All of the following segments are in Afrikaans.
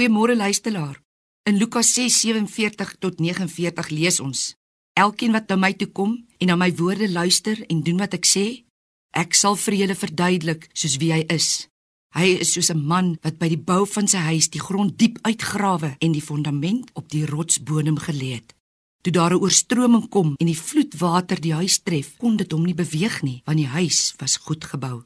Goeiemôre luisteraar. In Lukas 6:47 tot 49 lees ons: Elkeen wat na my toe kom en na my woorde luister en doen wat ek sê, ek sal vir julle verduidelik soos wie hy is. Hy is soos 'n man wat by die bou van sy huis die grond diep uitgrawe en die fondament op die rotsbodem gelê het. Toe daar 'n oorstroming kom en die vloedwater die huis tref, kon dit hom nie beweeg nie, want die huis was goed gebou.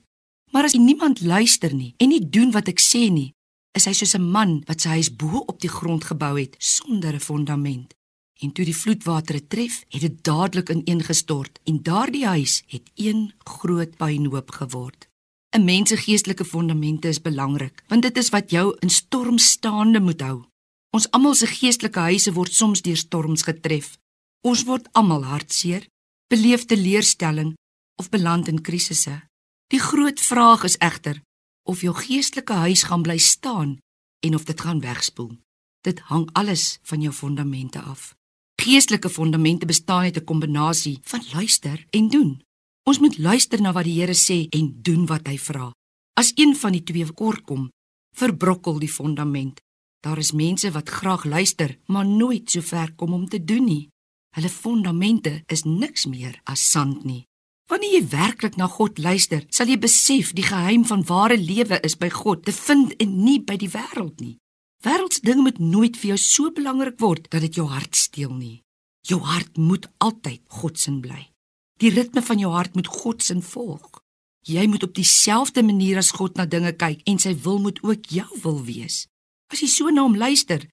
Maar as niemand luister nie en nie doen wat ek sê nie, is hy soos 'n man wat sy huis bo op die grond gebou het sonder 'n fondament. En toe die vloedwater dit tref, het dit dadelik ineengestort en daardie huis het een groot puinhoop geword. 'n Mens se geestelike fondamente is belangrik, want dit is wat jou in storms staande moet hou. Ons almal se geestelike huise word soms deur storms getref. Ons word almal hartseer, beleef teleurstelling of beland in krisisse. Die groot vraag is egter, of jou geestelike huis gaan bly staan en of dit gaan wegspoel. Dit hang alles van jou fondamente af. Geestelike fondamente bestaan uit 'n kombinasie van luister en doen. Ons moet luister na wat die Here sê en doen wat hy vra. As een van die twee kort kom, verbrokkel die fondament. Daar is mense wat graag luister, maar nooit so ver kom om te doen nie. Hulle fondamente is niks meer as sand nie. Wanneer jy werklik na God luister, sal jy besef die geheim van ware lewe is by God te vind en nie by die wêreld nie. Wêreldsdinge moet nooit vir jou so belangrik word dat dit jou hart steel nie. Jou hart moet altyd God se bly. Die ritme van jou hart moet God se volg. Jy moet op dieselfde manier as God na dinge kyk en sy wil moet ook jou wil wees. As jy so na hom luister,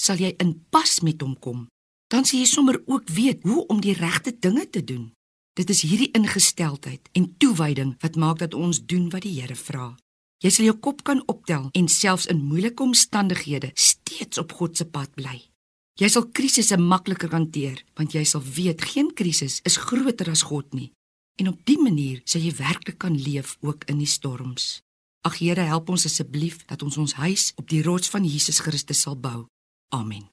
sal jy in pas met hom kom. Dan sal jy sommer ook weet hoe om die regte dinge te doen. Dit is hierdie ingesteldheid en toewyding wat maak dat ons doen wat die Here vra. Jy sal jou kop kan optel en selfs in moeilike omstandighede steeds op God se pad bly. Jy sal krisisse makliker hanteer want jy sal weet geen krisis is groter as God nie. En op dië manier sal jy werklik kan leef ook in die storms. Ag Here, help ons asseblief dat ons ons huis op die rots van Jesus Christus sal bou. Amen.